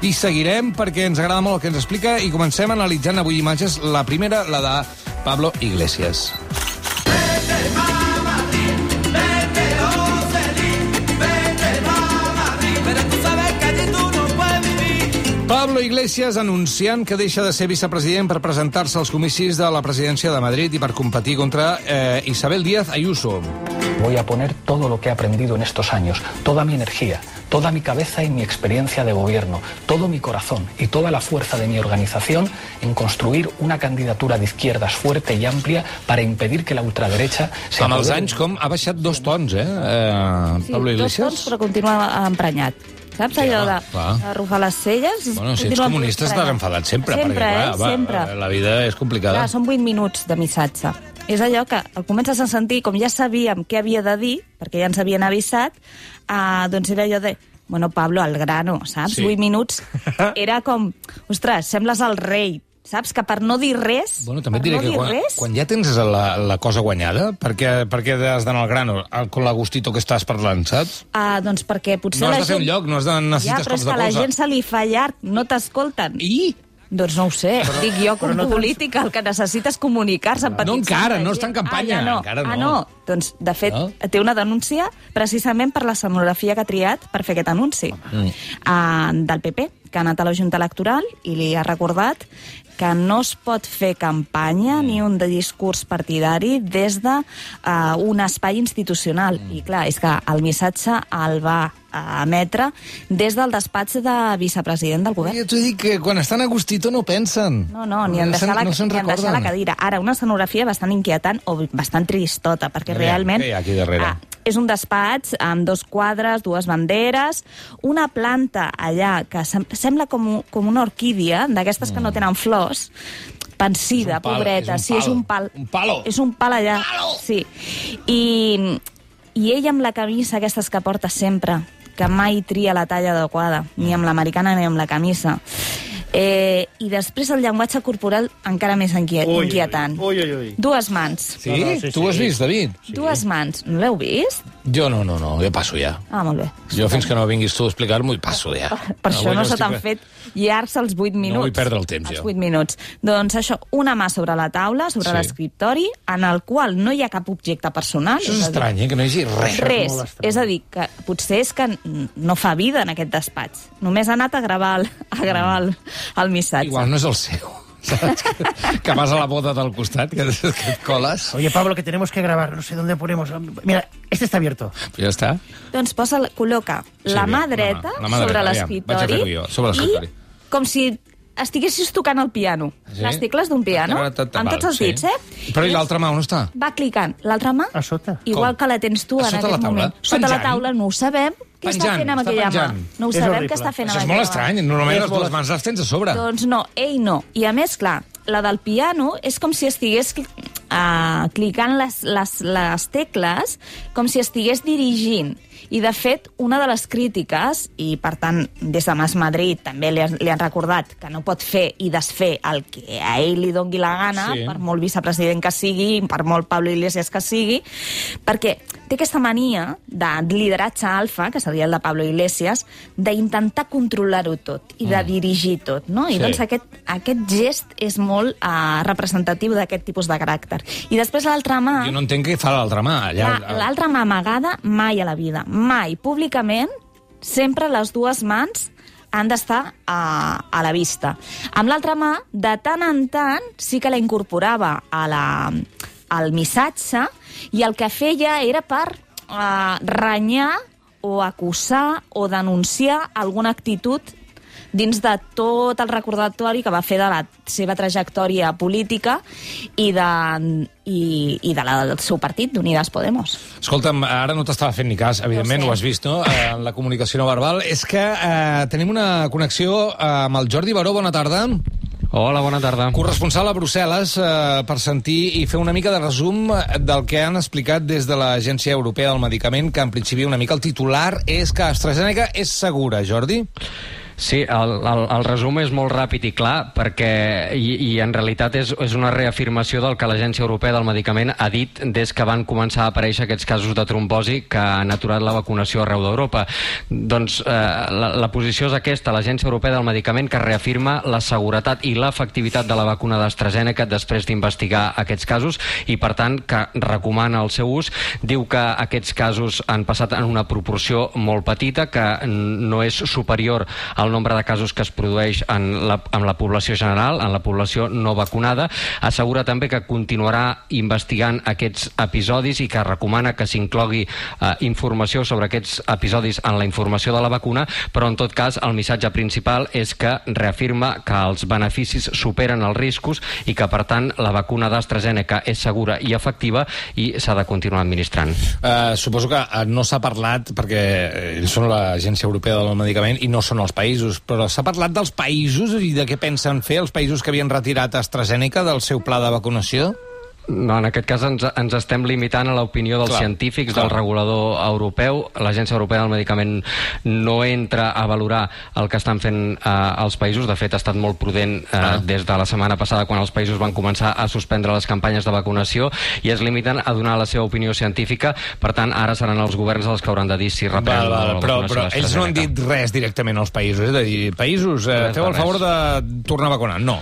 I seguirem perquè ens agrada molt el que ens explica i comencem analitzant avui imatges. La primera, la de Pablo Iglesias. Pablo Iglesias anunciant que deixa de ser vicepresident per presentar-se als comicis de la presidència de Madrid i per competir contra eh, Isabel Díaz Ayuso. Voy a poner todo lo que he aprendido en estos años, toda mi energía, toda mi cabeza y mi experiencia de gobierno, todo mi corazón y toda la fuerza de mi organización en construir una candidatura de izquierdas fuerte y amplia para impedir que la ultraderecha se Amb els anys, com ha baixat dos tons, eh, eh Sí, Pablo dos Iglesias? tons, però continua emprenyat. Saps Sí, allò de arrufar les celles? Bueno, si ets comunista estàs enfadat sempre, Sempre, perquè, clar, eh? va, sempre. la vida és complicada. Clar, són 8 minuts de missatge. És allò que el comences a sentir, com ja sabíem què havia de dir, perquè ja ens havien avisat, uh, doncs era allò de bueno, Pablo, al grano, saps? Sí. 8 minuts. Era com, ostres, sembles el rei, saps? Que per no dir res, Bueno, també et per diré no que quan, res, quan ja tens la, la cosa guanyada, perquè, perquè has d'anar al grano, al- con l'agustito que estàs parlant, saps? uh, doncs perquè potser No has la de fer gent... un lloc, no has de necessites ja, però és cops de que a la colze. gent se li fa llarg, no t'escolten. I? Doncs no ho sé, però, dic jo com no no tens- política, el que necessita és comunicar-se, empatitzar No amb encara, no està en campanya, ah, ja no. encara no. Ah, no? Doncs, de fet, No? té una denúncia precisament per la escenografia que ha triat per fer aquest anunci Mm. uh, del PP, que ha anat a la Junta Electoral i li ha recordat que no es pot fer campanya ni un de discurs partidari des de uh, un espai institucional. I clar, és que el missatge el va uh, emetre des del despatx de vicepresident del govern. Jo t'ho dic que quan estan a gustito no pensen. No, no, ni en deixar, la, no ni en deixar la cadira. Ara, una escenografia bastant inquietant o bastant tristota, perquè realment... què hi ha aquí darrere? Ah, és un despatx amb dos quadres, dues banderes, una planta allà que sem sembla com, com una orquídia, d'aquestes que no tenen flors, pensida, pal, pobreta. és sí, és un pal. Un palo. És un pal allà. Sí. I, I ell amb la camisa aquestes que porta sempre, que mai tria la talla adequada, ni amb l'americana ni amb la camisa. Eh, I després el llenguatge corporal encara més inquiet, Ui, ui, inquietant. ui, ui, ui. Dues mans. Sí? No, no, sí, tu ho has sí. vist, David? Sí. Dues mans. No l'heu vist? Jo no, no, no, jo passo ja. Ah, molt bé. Jo fins que no vinguis tu a explicar-m'ho hi passo ja. Per això Avui no se estic t'han fet llargs els 8 minuts. vull perdre el temps, els jo. 8 minuts. Doncs això, una mà sobre la taula, sobre Sí. l'escriptori, en el qual no hi ha cap objecte personal. Això és dir, estrany, eh, que no hi hagi res. Res. molt estrany. És a dir, que potser és que no fa vida en aquest despatx. Només ha anat a gravar el, a gravar el, el missatge. Igual no és el seu. Saps? Que, que vas a la boda del costat, que, que et coles. Oye, Pablo, que tenemos que grabar. No sé dónde ponemos. Mira, este está abierto. Ja està. Doncs posa, col·loca Sí, la mà la mà, dreta la mà sobre dreta, l'escriptori vaig a fer-ho jo, sobre l'escriptori. i com si estiguessis tocant el piano. Sí? Les tecles d'un piano, amb tots els sí. dits, eh? Però i l'altra mà on està? Va clicant. L'altra mà, A sota. igual Com? que la tens tu A en sota aquest la taula? moment. Sota la taula no ho sabem. Què està Penjant, fent amb està aquella penjant. mà? No ho És sabem horrible. què està fent Això amb és molt estrany. Normalment les dues mans les tens a sobre. Doncs no, ell no. I a més, clar, la del piano és com si estigués uh, clicant les, les, les tecles com si estigués dirigint. I, de fet, una de les crítiques, i per tant, des de Mas Madrid també li, han- li han recordat que no pot fer i desfer el que a ell li dongui la gana, Sí. per molt vicepresident que sigui, per molt Pablo Iglesias que sigui, perquè té aquesta mania de lideratge alfa, que seria el de Pablo Iglesias, d'intentar controlar-ho tot i de dirigir tot, no? I Mm. Sí. doncs aquest, aquest gest és molt uh, representatiu d'aquest tipus de caràcter. I després l'altra mà... Jo no entenc què fa l'altra mà. Allà, La- L'altra mà amagada mai a la vida. Mai. Públicament, sempre les dues mans han d'estar a, a la vista. Amb l'altra mà, de tant en tant, sí que la incorporava a la, al missatge i el que feia era per uh, renyar o acusar o denunciar alguna actitud dins de tot el recordatori que va fer de la seva trajectòria política i de, i, i de la, del seu partit, d'Unides Podemos. Escolta'm, ara no t'estava fent ni cas, evidentment, Ho sé. ho has vist, no?, eh, en la comunicació no verbal. És que eh, tenim una connexió eh, amb el Jordi Baró, bona tarda. Hola, bona tarda. Corresponsal a Brussel·les eh, per sentir i fer una mica de resum del que han explicat des de l'Agència Europea del Medicament, que en principi una mica el titular és que AstraZeneca és segura, Jordi. Sí, el, el, el resum és molt ràpid i clar perquè, i, i en realitat és, és una reafirmació del que l'Agència Europea del Medicament ha dit des que van començar a aparèixer aquests casos de trombosi que han aturat la vacunació arreu d'Europa. Doncs eh, la, la posició és aquesta, l'Agència Europea del Medicament que reafirma la seguretat i l'efectivitat de la vacuna d'AstraZeneca després d'investigar aquests casos i per tant que recomana el seu ús. Diu que aquests casos han passat en una proporció molt petita, que no és superior al nombre de casos que es produeix en la, en la població general, en la població no vacunada. Assegura també que continuarà investigant aquests episodis i que recomana que s'inclogui eh, informació sobre aquests episodis en la informació de la vacuna, però en tot cas el missatge principal és que reafirma que els beneficis superen els riscos i que per tant la vacuna d'AstraZeneca és segura i efectiva i s'ha de continuar administrant. Uh, suposo que uh, no s'ha parlat, perquè ells són l'Agència Europea del Medicament i no són els països, però s'ha parlat dels països i de què pensen fer els països que havien retirat AstraZeneca del seu pla de vacunació? No, en aquest cas ens, ens estem limitant a l'opinió dels clar, científics, clar. del regulador europeu. L'Agència Europea del Medicament no entra a valorar el que estan fent eh, els països. De fet, ha estat molt prudent eh, ah. des de la setmana passada quan els països van començar a suspendre les campanyes de vacunació i es limiten a donar la seva opinió científica. Per tant, ara seran els governs els que hauran de dir si reprenen val, val, la però, però ells no han dit res directament als països. És a dir, països, eh, feu el favor de tornar a vacunar. No.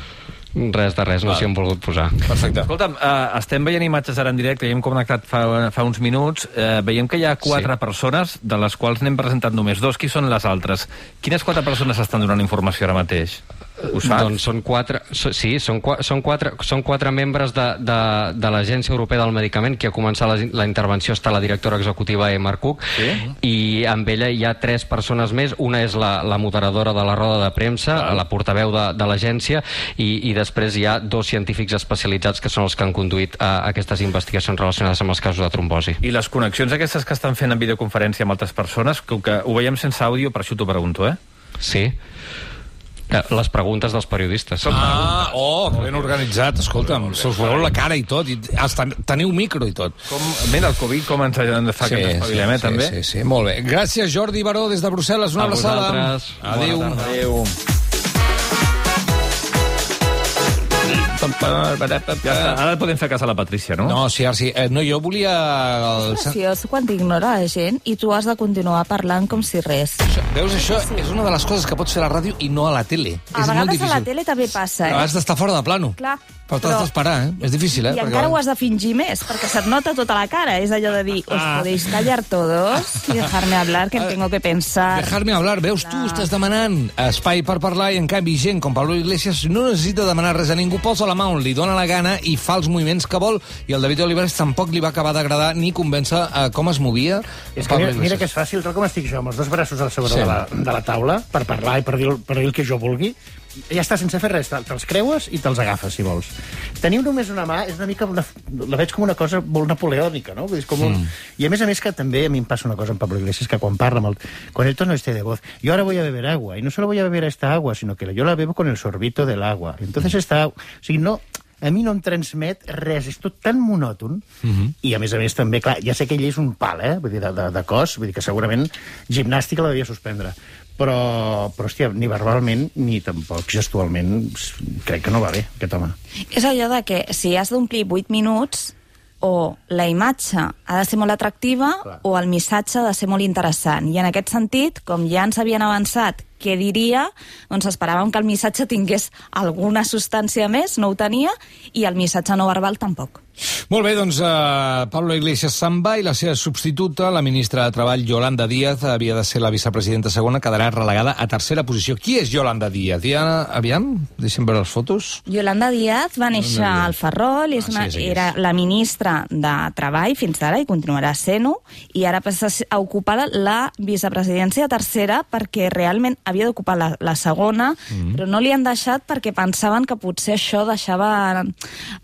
Res de res, no s'hi han volgut posar. Perfecte. Escolta'm, uh, estem veient imatges ara en directe, i hem connectat fa, fa uns minuts, uh, veiem que hi ha quatre sí. persones, de les quals n'hem presentat només dos. Qui són les altres? Quines quatre persones estan donant informació ara mateix? Ho saps? Doncs són quatre, so, sí, són, són, quatre, són quatre membres de, de, de l'Agència Europea del Medicament, que ha començat la, la intervenció està la directora executiva Emma Cook, sí? i amb ella hi ha tres persones més, una és la, la moderadora de la roda de premsa, ah. la portaveu de, de l'agència, i, i després hi ha dos científics especialitzats que són els que han conduït a aquestes investigacions relacionades amb els casos de trombosi. I les connexions aquestes que estan fent en videoconferència amb altres persones, que, que ho veiem sense àudio, per això t'ho pregunto, eh? Sí. Eh, les preguntes dels periodistes. Ah, oh, que ben organitzat, escolta'm, se us veu la cara i tot, i hasta teniu micro i tot. Com, mira, el Covid com ens fa sí, que ens espavilem, eh, sí, també? Sí, sí, molt bé. Gràcies, Jordi Baró, des de Brussel·les, una abraçada. Adéu. Adéu. Ja està. Ara podem fer cas a la Patrícia, no? No, sí, ara sí. Eh, no, jo volia... El... És graciós quan t'ignora la gent i tu has de continuar parlant com si res. Això, veus, això sí. és una de les coses que pots fer a la ràdio i no a la tele. A és vegades a la tele també passa, eh? Has d'estar fora de plano. Clar. Però t'has d'esperar, eh? És difícil, eh? I perquè... encara ho has de fingir més, perquè se't nota tota la cara. És allò de dir, os ah. podéis callar todos y dejarme hablar, que em tengo que pensar. Dejarme hablar. Veus, tu estàs demanant espai per parlar i, en canvi, gent com Pablo Iglesias no necessita demanar res a ningú, posa la mà on li dóna la gana i fa els moviments que vol. I el David Olivares tampoc li va acabar d'agradar ni convèncer a com es movia És que mira, mira que és fàcil, tal com estic jo, amb els dos braços a sobre sí. de, la, de la taula, per parlar i per dir, per dir el que jo vulgui, ja està, sense fer res, te'ls creues i te'ls agafes, si vols. Teniu només una mà és una mica... Una, la veig com una cosa molt napoleònica, no? Vull dir, com un... Mm. I a més a més que també a mi em passa una cosa amb Pablo Iglesias, que quan parla, amb el, con el tono este de voz, yo ahora voy a beber agua, y no solo voy a beber esta agua, sino que yo la bebo con el sorbito del agua. Entonces esta... O sigui, no, a mi no em transmet res, és tot tan monòton, mm -hmm. i a més a més també, clar, ja sé que ell és un pal, eh, vull dir, de, de, de cos, vull dir que segurament gimnàstica la devia suspendre, però, però hòstia, ni verbalment ni tampoc gestualment crec que no va bé, aquest home. És allò de que si has d'omplir 8 minuts o la imatge ha de ser molt atractiva Clar. o el missatge ha de ser molt interessant. I en aquest sentit, com ja ens havien avançat què diria, doncs esperàvem que el missatge tingués alguna substància més, no ho tenia, i el missatge no verbal tampoc. Molt bé, doncs uh, Pablo Iglesias se'n va i la seva substituta, la ministra de Treball, Yolanda Díaz, havia de ser la vicepresidenta segona, quedarà relegada a tercera posició. Qui és Yolanda Díaz? Ja, aviam, deixem veure les fotos. Yolanda Díaz va néixer al Ferrol, és ah, una, sí, era la ministra de Treball fins ara i continuarà sent-ho, i ara passa a ocupar la vicepresidència tercera perquè realment havia d'ocupar la, la segona, mm -hmm. però no li han deixat perquè pensaven que potser això deixava en,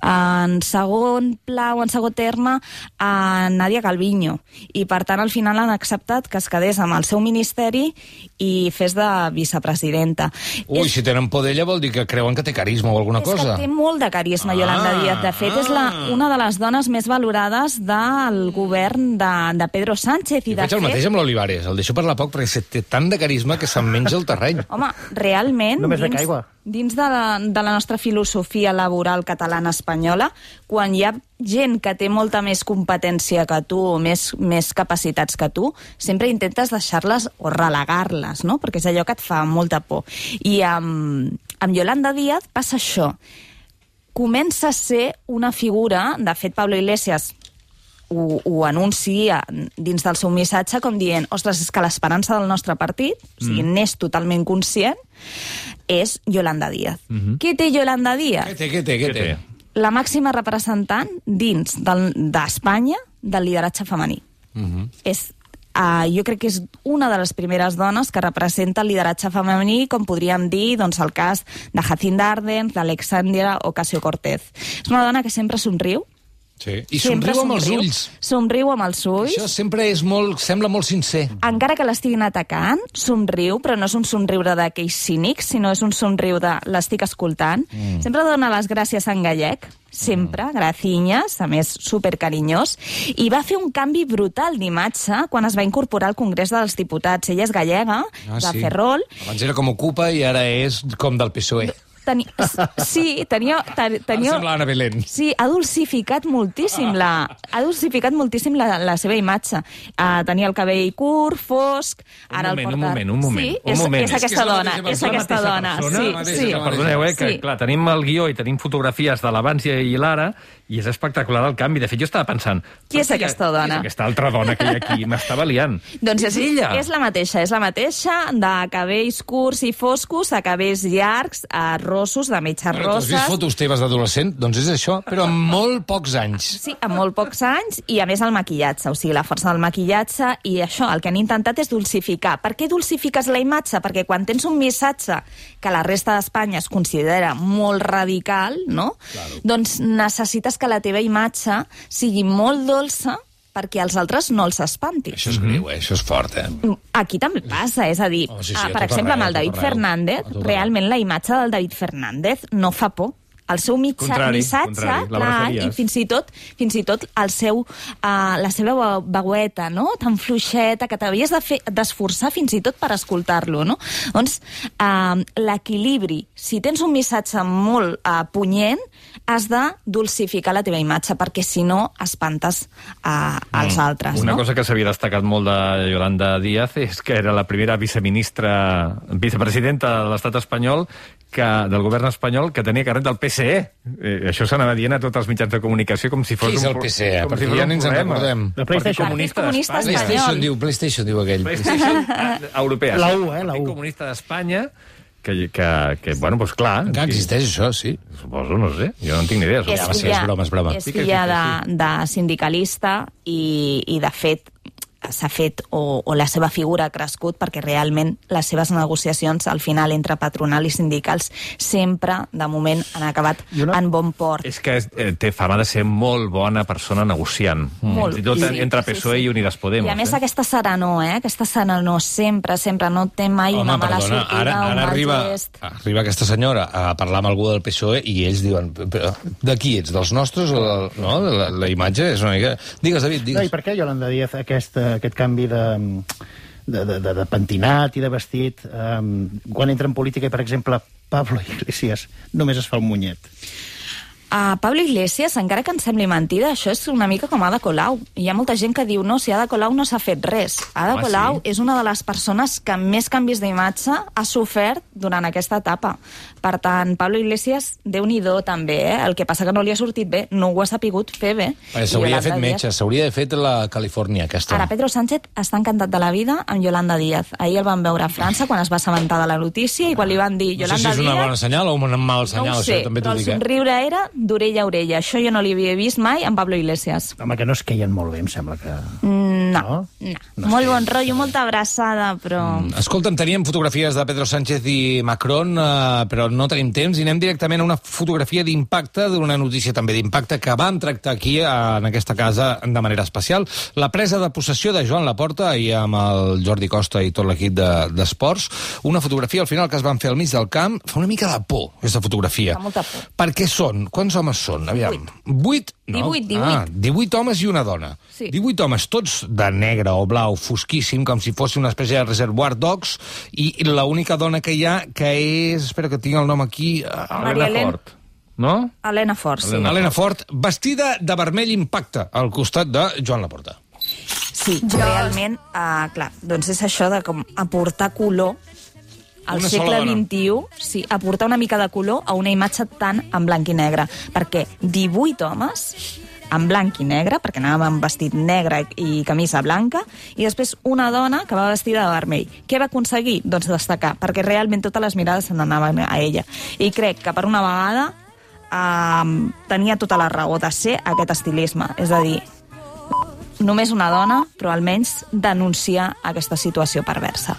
en segon segon pla o en segon terme a Nadia Calviño. I, per tant, al final han acceptat que es quedés amb el seu ministeri i fes de vicepresidenta. Ui, és... si tenen por d'ella vol dir que creuen que té carisma o alguna és cosa. És que té molt de carisma, ah, Yolanda Díaz. De fet, ah. és la, ah. una de les dones més valorades del govern de, de Pedro Sánchez. I, I de faig el fet... mateix amb l'Olivares. El deixo parlar poc perquè té tant de carisma que se'n menja el terreny. Home, realment, Només dins, aigua. Dins de, la, de la nostra filosofia laboral catalana-espanyola, quan hi ha gent que té molta més competència que tu, o més, més capacitats que tu, sempre intentes deixar-les o relegar-les, no? Perquè és allò que et fa molta por. I amb, amb Yolanda Díaz passa això. Comença a ser una figura, de fet, Pablo Iglesias ho, ho anuncia dins del seu missatge com dient, ostres, és que l'esperança del nostre partit, o sigui, n'és totalment conscient, és Yolanda Díaz. Què té Yolanda Díaz? Què té, què té, què té? La màxima representant dins del- d'Espanya del lideratge femení. És Uh, jo crec que és una de les primeres dones que representa el lideratge femení, com podríem dir doncs, el cas de Jacinda Ardern, d'Alexandria Ocasio-Cortez. És una dona que sempre somriu, Sí. I sempre somriu amb els somriu. ulls. Somriu amb els ulls. Això sempre és molt... sembla molt sincer. Encara que l'estiguin atacant, somriu, però no és un somriure d'aquells cínics, sinó és un somriu de l'estic escoltant. Mm. Sempre dona les gràcies en gallec, sempre, mm. gracinyes, a més, supercarinyós, i va fer un canvi brutal d'imatge quan es va incorporar al Congrés dels Diputats. Ella és gallega, Ah, va fer rol, Abans era com ocupa i ara és com del PSOE. Teni... Sí, tenia... ten- tenia... Em sembla Ana Belén. Sí, ha dulcificat moltíssim la, ha dulcificat moltíssim la, la seva imatge. Uh, tenia el cabell curt, fosc, ara moment, el un porta... moment, un moment, Sí, un és, moment. és És que aquesta és dona, és persona, aquesta dona. persona, sí, sí. Perdoneu, eh, que Sí. clar, tenim el guió i tenim fotografies de l'abans i l'ara, i és espectacular el canvi. De fet, jo estava pensant... Qui és "Hòstia, aquesta Qui dona?" és aquesta altra dona que hi ha aquí? M'estava liant. Doncs és, ella. és la mateixa, és la mateixa, de cabells curts i foscos a cabells llargs, a rossos, de mitges Però tu has vist rosses... fotos teves d'adolescent? Doncs és això, però amb molt pocs anys. Sí, amb molt pocs anys i a més el maquillatge, o sigui, la força del maquillatge i això, el que han intentat és dulcificar. Per què dulcifiques la imatge? Perquè quan tens un missatge que la resta d'Espanya es considera molt radical, no? Claro. Doncs necessites que la teva imatge sigui molt dolça perquè als altres no els espanti. Això és greu, eh? Això és fort, eh? Aquí també passa, és a dir, Oh, sí, sí, ah, a per exemple, arreu, amb el David arreu. Fernández, realment la imatge del David Fernández no fa por. El seu mitjà, Contrari, missatge, contrari, clar, i fins i tot, fins i tot el seu, uh, la seva veu- veueta, no?, tan fluixeta, que t'havies de d'esforçar fins i tot per escoltar-lo, no? Doncs uh, l'equilibri, si tens un missatge molt uh, punyent, has de dulcificar la teva imatge, perquè si no espantes uh, als altres, Una no? cosa que s'havia destacat molt de Yolanda Díaz és que era la primera viceministra, vicepresidenta de l'estat espanyol que, del govern espanyol que tenia carnet del PSE. Eh, això s'anava dient a tots els mitjans de comunicació com si fos Qui és un el pro- PSE? com Perquè si fos ja un ni ens en recordem. El Partit PlayStation. Comunista Comunista d'Espanya. espanyol. PlayStation diu, PlayStation diu aquell. PlayStation eh, europea. La. U, eh, la Partit U. Comunista d'Espanya, que, que, que, bueno, doncs clar... Encara sí, existeix això, sí. Suposo, no sé, jo no en tinc ni idea. és Ja filla, és broma, és broma. És que filla que de, de sindicalista i, i de fet s'ha fet o, o la seva figura ha crescut perquè realment les seves negociacions al final entre patronal i sindicals sempre, de moment, han acabat una- en bon port. És que és, eh, té fama de ser molt bona persona negociant. Molt. Fins i tot Sí, entre sí, PSOE sí. i Unidas Podemos. I a més eh? aquesta serenor, eh? Aquesta serenor sempre, sempre, no té mai una mala sortida, ara, un ara mal arriba, gest. arriba aquesta senyora a parlar amb algú del PSOE i ells diuen, però de qui ets, dels nostres? O del, no? La, la imatge és una mica... Digues, David, No, digues. I per què Yolanda Díaz aquest, eh, aquest canvi de, de, de, de, de pentinat i de vestit um, quan entra en política i, per exemple, Pablo Iglesias només es fa un munyet? A Pablo Iglesias, encara que ens sembli mentida, això és una mica com Ada Colau. Hi ha molta gent que diu, no, si Ada Colau no s'ha fet res. Ada Home, Colau sí. és una de les persones que més canvis d'imatge ha sofert durant aquesta etapa. Per tant, Pablo Iglesias, déu nhi també, eh? El que passa que no li ha sortit bé, no ho ha sapigut fer bé. Eh, S'hauria fet Yolanda metge, Díaz- s'hauria de fet la Califòrnia, aquesta. Ara, Pedro Sánchez està encantat de la vida amb Yolanda Díaz. Ahir el van veure a França quan es va assabentar de la notícia i quan li van dir no sé Yolanda si és una Díaz... bona senyal o un mal senyal, no ho sé, això també però t'ho el dic, eh? somriure era d'orella a orella. Això jo no li havia vist mai amb Pablo Iglesias. Home, que no es queien molt bé, em sembla que... Mm, No, No? no. No Molt bon rotllo, molta abraçada, però... Mm, Escolta'm, teníem fotografies de Pedro Sánchez i Macron, eh, però no tenim temps, i anem directament a una fotografia d'impacte, d'una notícia també d'impacte que vam tractar aquí, eh, en aquesta casa, de manera especial. La presa de possessió de Joan Laporta i amb el Jordi Costa i tot l'equip de- d'esports. Una fotografia, al final, que es van fer al mig del camp. Fa una mica de por, aquesta fotografia. Fa molta por. Per què són? Quants homes són? Aviam. Vuit No? 18, 18. Ah, 18 homes i una dona. Sí. 18 homes, tots de negre o blau fosquíssim, com si fos una espècie de reservoir dogs, i l'única dona que hi ha, que és... Espera que tinc el nom aquí... eh, Maria Helena. Fort. No? Helena Fort, sí. Helena Fort, vestida de vermell impacte al costat de Joan Laporta. Sí, realment, uh, clar, doncs és això de com aportar color al Una segle. XXI, sí, aportar una mica de color a una imatge tan en blanc i negre. Perquè 18 homes en blanc i negre, perquè anàvem amb vestit negre i camisa blanca, i després una dona que va vestida de vermell. Què va aconseguir? Doncs destacar, perquè realment totes les mirades se n'anaven a ella. I crec que per una vegada eh, tenia tota la raó de ser aquest estilisme. És a dir, només una dona, però almenys denuncia aquesta situació perversa.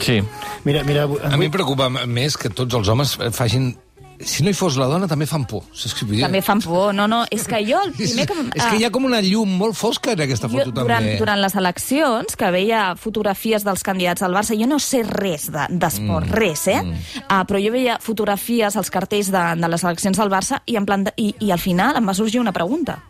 Sí. Mira, mira, avui, A mi em preocupa més que tots els homes facin... Si no hi fos la dona, també fan por. Saps què vull dir? També fan por. No, no, és que jo el primer que... és que hi ha com una llum molt fosca en aquesta jo, foto, durant, també. durant les eleccions, que veia fotografies dels candidats al Barça, jo no sé res d'esport, de, mm, res, eh? Mm. Uh, però jo veia fotografies, als cartells de, de les eleccions del Barça, i, en plan de, i, i al final em va sorgir una pregunta.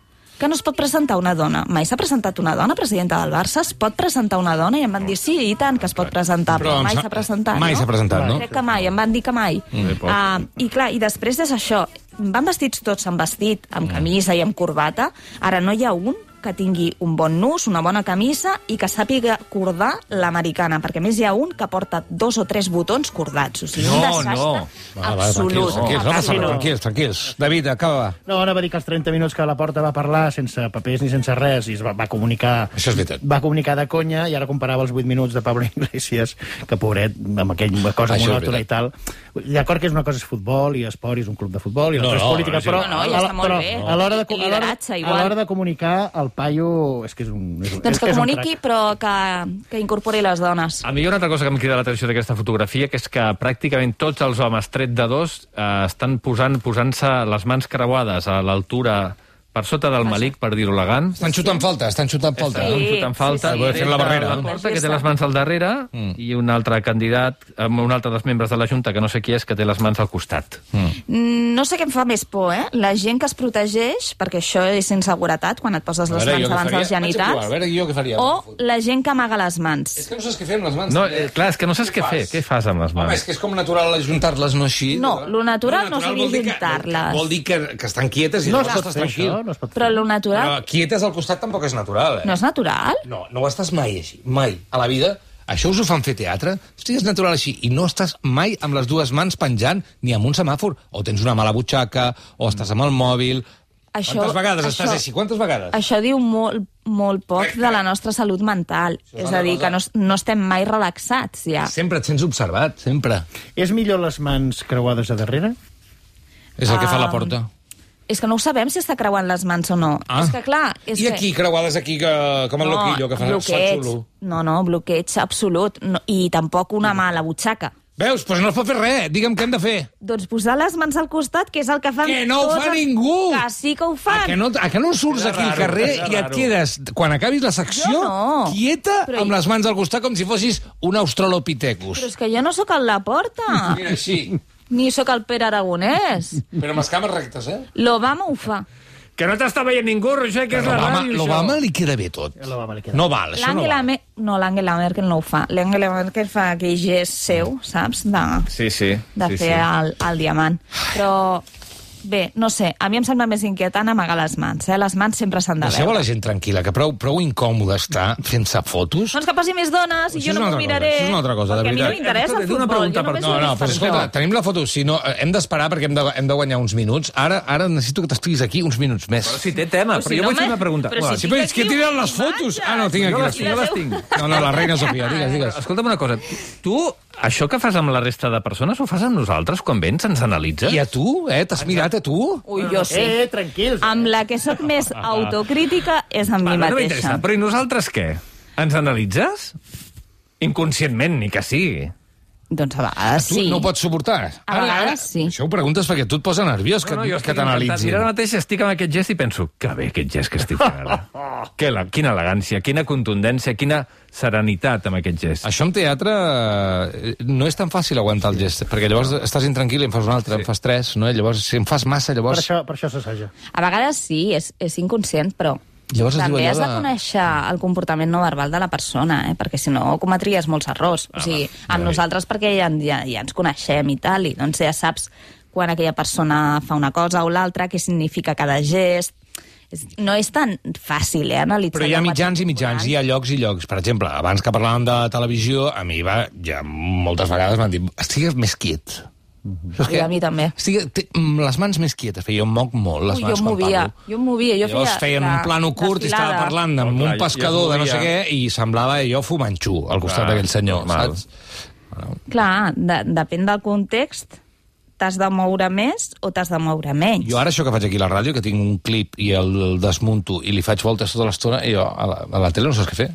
Que no es pot presentar una dona? Mai s'ha presentat una dona presidenta del Barça? Es pot presentar una dona? I em van dir, sí, i tant que es pot presentar, però, Però mai s'ha presentat, mai no? s'ha presentat, no? Crec que mai, em van dir que mai. Mm. Uh, I clar, i després és això, van vestits tots amb vestit, amb camisa i amb corbata, ara no hi ha un que tingui un bon nus, una bona camisa i que sàpiga cordar l'americana, perquè a més hi ha un que porta dos o tres botons cordats, o sigui, un No, desastre no. Va, va, absolut. tranquils, tranquils, no res, tranquils, tranquils. David, acaba. No, ara va dir que els 30 minuts que la porta va parlar sense papers ni sense res i es va, va comunicar... Això és veritat. Va comunicar de conya i ara comparava els 8 minuts de Pablo Iglesias, que pobret, amb aquella cosa monòtona i tal. D'acord que és una cosa és futbol i esport i és un club de futbol i No, l'altra és no, política, no, però, No, no, ja a la- està molt però bé. a l'hora de, a l'hora de comunicar, el paio és que és un... És, un- Doncs que és un comuniqui, crac. però que, que incorpori les dones. A mi hi ha una altra cosa que em crida l'atenció d'aquesta fotografia, que és que pràcticament tots els homes, tret de dos, eh, estan posant posant-se les mans creuades a l'altura per sota del malic, per dir-ho elegant. Estan xutant falta, estan xutant falta. Sí. Estan xutant falta. sí, sí. Fer la barrera, La no? porta, que té les mans al darrere, i un altre candidat, amb un altre dels membres de la Junta, que no sé qui és, que té les mans al costat. Mm, No sé què em fa més por, eh? La gent que es protegeix, perquè això és inseguretat, quan et poses les mans abans dels genitats, A veure, jo què faria? o la gent que amaga les mans. És que no saps què fer amb les mans. No, eh, clar, és que no saps què fer. Què fas amb les Home, és mans? que és com natural ajuntar-les, no així. No, lo natural no natural seria vol dir que- ajuntar-les. Vol dir que, que estan quietes i No llavors estàs tranquil. això, no es pot fer. Però lo natural Però quietes al costat tampoc és natural, eh? no és natural? No, no ho estàs mai així, mai. A la vida, això us ho fan fer teatre? Hosti, és natural així. I no estàs mai amb les dues mans penjant, ni amb un semàfor. O tens una mala butxaca, o estàs amb el mòbil... Això- Quantes vegades això- estàs així? Quantes vegades? Això diu molt, molt poc de la nostra salut mental. és És a dir, cosa- que no, no estem mai relaxats, ja. Sempre et sents observat, sempre. És millor les mans creuades a darrere? És el que fa la Ah, porta. És que no ho sabem si està creuant les mans o no. Ah. És que, clar... És I que... aquí, creuades aquí, que, com el loquillo, que fa, bloqueig. No, no, bloqueig absolut. No, I tampoc una mà a la butxaca. Veus? Doncs no es pot fer res. Digue'm què hem de fer. Doncs posar les mans al costat, que és el que fan Que no ho fa els- ningú! Que sí que ho A fan! que, no, a que no surts aquí al carrer i et quedes, quan acabis la secció, Jo no. quieta, Però amb i- les mans al costat, com si fossis un australopithecus. Però és que jo no sóc el Laporta, Mira, així. Ni sóc el Pere Aragonès. Però amb les cames rectes, eh? L'Obama ho fa. Que no t'està veient ningú, Roger, que és la ràdio, l'Obama li queda bé tot. L'Obama li queda No val, això no val. Me... No, l'Angela Merkel no ho fa. L'Angela Merkel fa aquell gest seu, saps? De, Sí, sí. de sí, fer sí. el, el diamant. Però, bé, no sé, a mi em sembla més inquietant amagar les mans, eh? Les mans sempre s'han de Deixeu a veure. la gent tranquil·la, que prou, prou incòmode està fent-se fotos. Doncs que posi més dones i jo no m'ho miraré. cosa, això és una altra cosa, de perquè a mi no veritat. m'interessa el futbol. pregunta Jo per. No, no, però per escolta, això. tenim la foto. Si no, eh, hem d'esperar perquè hem de, hem de guanyar uns minuts. Ara ara necessito que t'estiguis aquí uns minuts més. Però si té tema, Però però, si jo no vull fer una pregunta. però si però és que aquí tiren les fotos. Ah, no, tinc aquí les, les jo les tinc. No, no, la reina Sofia, digues, digues. Escolta'm una cosa. Tu, això que fas amb la resta de persones, ho fas amb nosaltres quan vens? Ens analitzes? I a tu, eh? T'has mirat a tu? Ui, jo sí. Eh, tranquils. Amb la que sóc més autocrítica és amb mi Vale, no mateixa. m'interessa. Però i nosaltres què? Ens analitzes? Inconscientment, ni que sigui. Doncs a vegades Tu sí. no ho pots suportar. A vegades sí. Això ho preguntes perquè tu et posa nerviós que, No, no, jo que t'analitzin. Mira, ara mateix estic amb aquest gest i penso, que bé aquest gest que estic fent ara. que la, quina elegància, quina contundència, quina serenitat amb aquest gest. Això en teatre eh, no és tan fàcil aguantar el gest, perquè llavors estàs intranquil i en fas un altre, sí. en fas tres, no? I llavors, si en fas massa, Per llavors... això, per això s'assaja. A vegades sí, és, és inconscient, però Llavors també has de conèixer el comportament no verbal de la persona, eh? perquè si no cometries molts errors. O sigui, amb nosaltres perquè ja, ja, ja ens coneixem i tal, i doncs ja saps quan aquella persona fa una cosa o l'altra, què significa cada gest... No és tan fàcil, eh, analitzar... Però hi ha mitjans i mitjans, hi ha llocs i llocs. Per exemple, abans que parlàvem de televisió, a mi va, ja moltes vegades m'han dit estigues més quiet. Saps I a mi també. Estigui, té, mm, les mans més quietes, perquè jo em moc molt les Ui, mans jo quan movia, parlo. jo em movia, jo Llavors feia... feien un la- plano curt i estava parlant amb Oh, clar, un pescador de no sé què i semblava jo fumanxú al costat d'aquell senyor, normal. saps? Clar, de, depèn del context, t'has de moure més o t'has de moure menys. Jo ara això que faig aquí a la ràdio, que tinc un clip i el, el desmunto i li faig voltes tota l'estona, i jo a la, a la tele no saps què fer.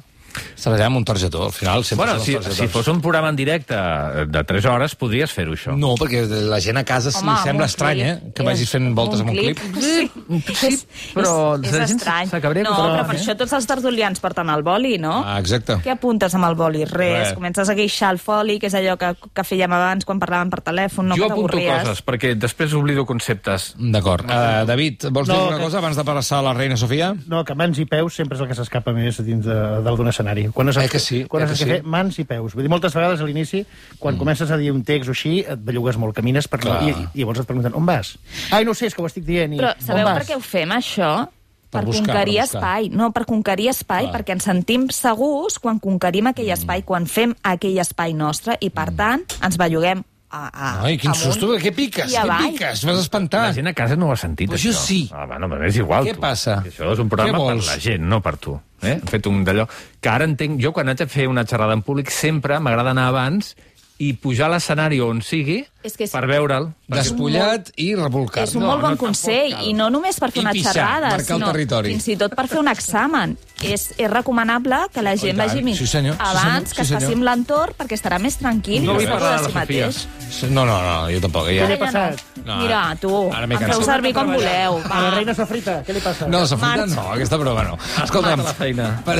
Amb un targetó, al final sempre Bueno, si, si fos un programa en directe de 3 hores, podries fer-ho, això. No, perquè la gent a casa Home, li sembla estrany, eh? clip Que vagis fent voltes amb un clip. Sí, Sí, però és, la és gent estrany. No, però per eh? això tots els tertulians porten el boli, no? Ah, exacte. Què apuntes amb el boli? Res. Res. Comences a guixar el foli, que és allò que, que fèiem abans quan parlàvem per telèfon, no jo que apunto t'avorries. coses, perquè després oblido conceptes. D'acord. Uh, David, vols dir No, alguna que- cosa abans de passar a la reina Sofia? No, que mans i peus sempre és el que s'escapa més dins de- escenari. Quan no saps Eh que sí, quan eh no que sí. fer, mans i peus. Vull dir, moltes vegades a l'inici, quan mm. comences a dir un text o així, et bellugues molt, camines per... Clar. I, i, llavors et pregunten, on vas? Ai, no ho sé, és que ho estic dient. I, Però sabeu per què ho fem, això? Per Per, buscar, conquerir per buscar. espai. No, per conquerir espai, Clar. perquè ens sentim segurs quan conquerim aquell espai, quan fem aquell espai nostre, i per tant ens belluguem a, a, Ai, quin amunt susto, què piques? avall. piques? M'has La espantat. gent a casa no ho ha sentit, Pues això. jo sí. Ah, bueno, però és igual, Què tu. passa? Això és un programa per la gent, no per tu. Eh? Hem fet un d'allò... Que ara entenc... Jo, quan haig de fer una xerrada en públic, sempre m'agrada anar abans i pujar a l'escenari on sigui És que és- per veure'l. Despullat i revolcat. És un No, molt bon no, consell, i no només per fer I una pixar, xerrada, sinó territori. fins i tot per fer un examen. És, és recomanable que la gent tant, vagi sí, senyor, sí, abans, senyor, que sí, es faci senyor. amb l'entorn, perquè estarà més tranquil No i vull parlar de si mateix. No, no, no, jo tampoc. Què Ja... li ha passat? No, Mira, tu, em feu servir com voleu. A la Va. reina sofrita, què li passa? No, Sofrita Marx. no, aquesta broma no. Escolta'm... Mata la feina. Per...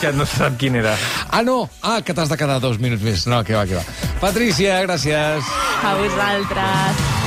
Que no se sap quin era. Ah, no! Ah, que t'has de quedar dos minuts més. No, que va, que va. Patricia, gràcies. A vosaltres.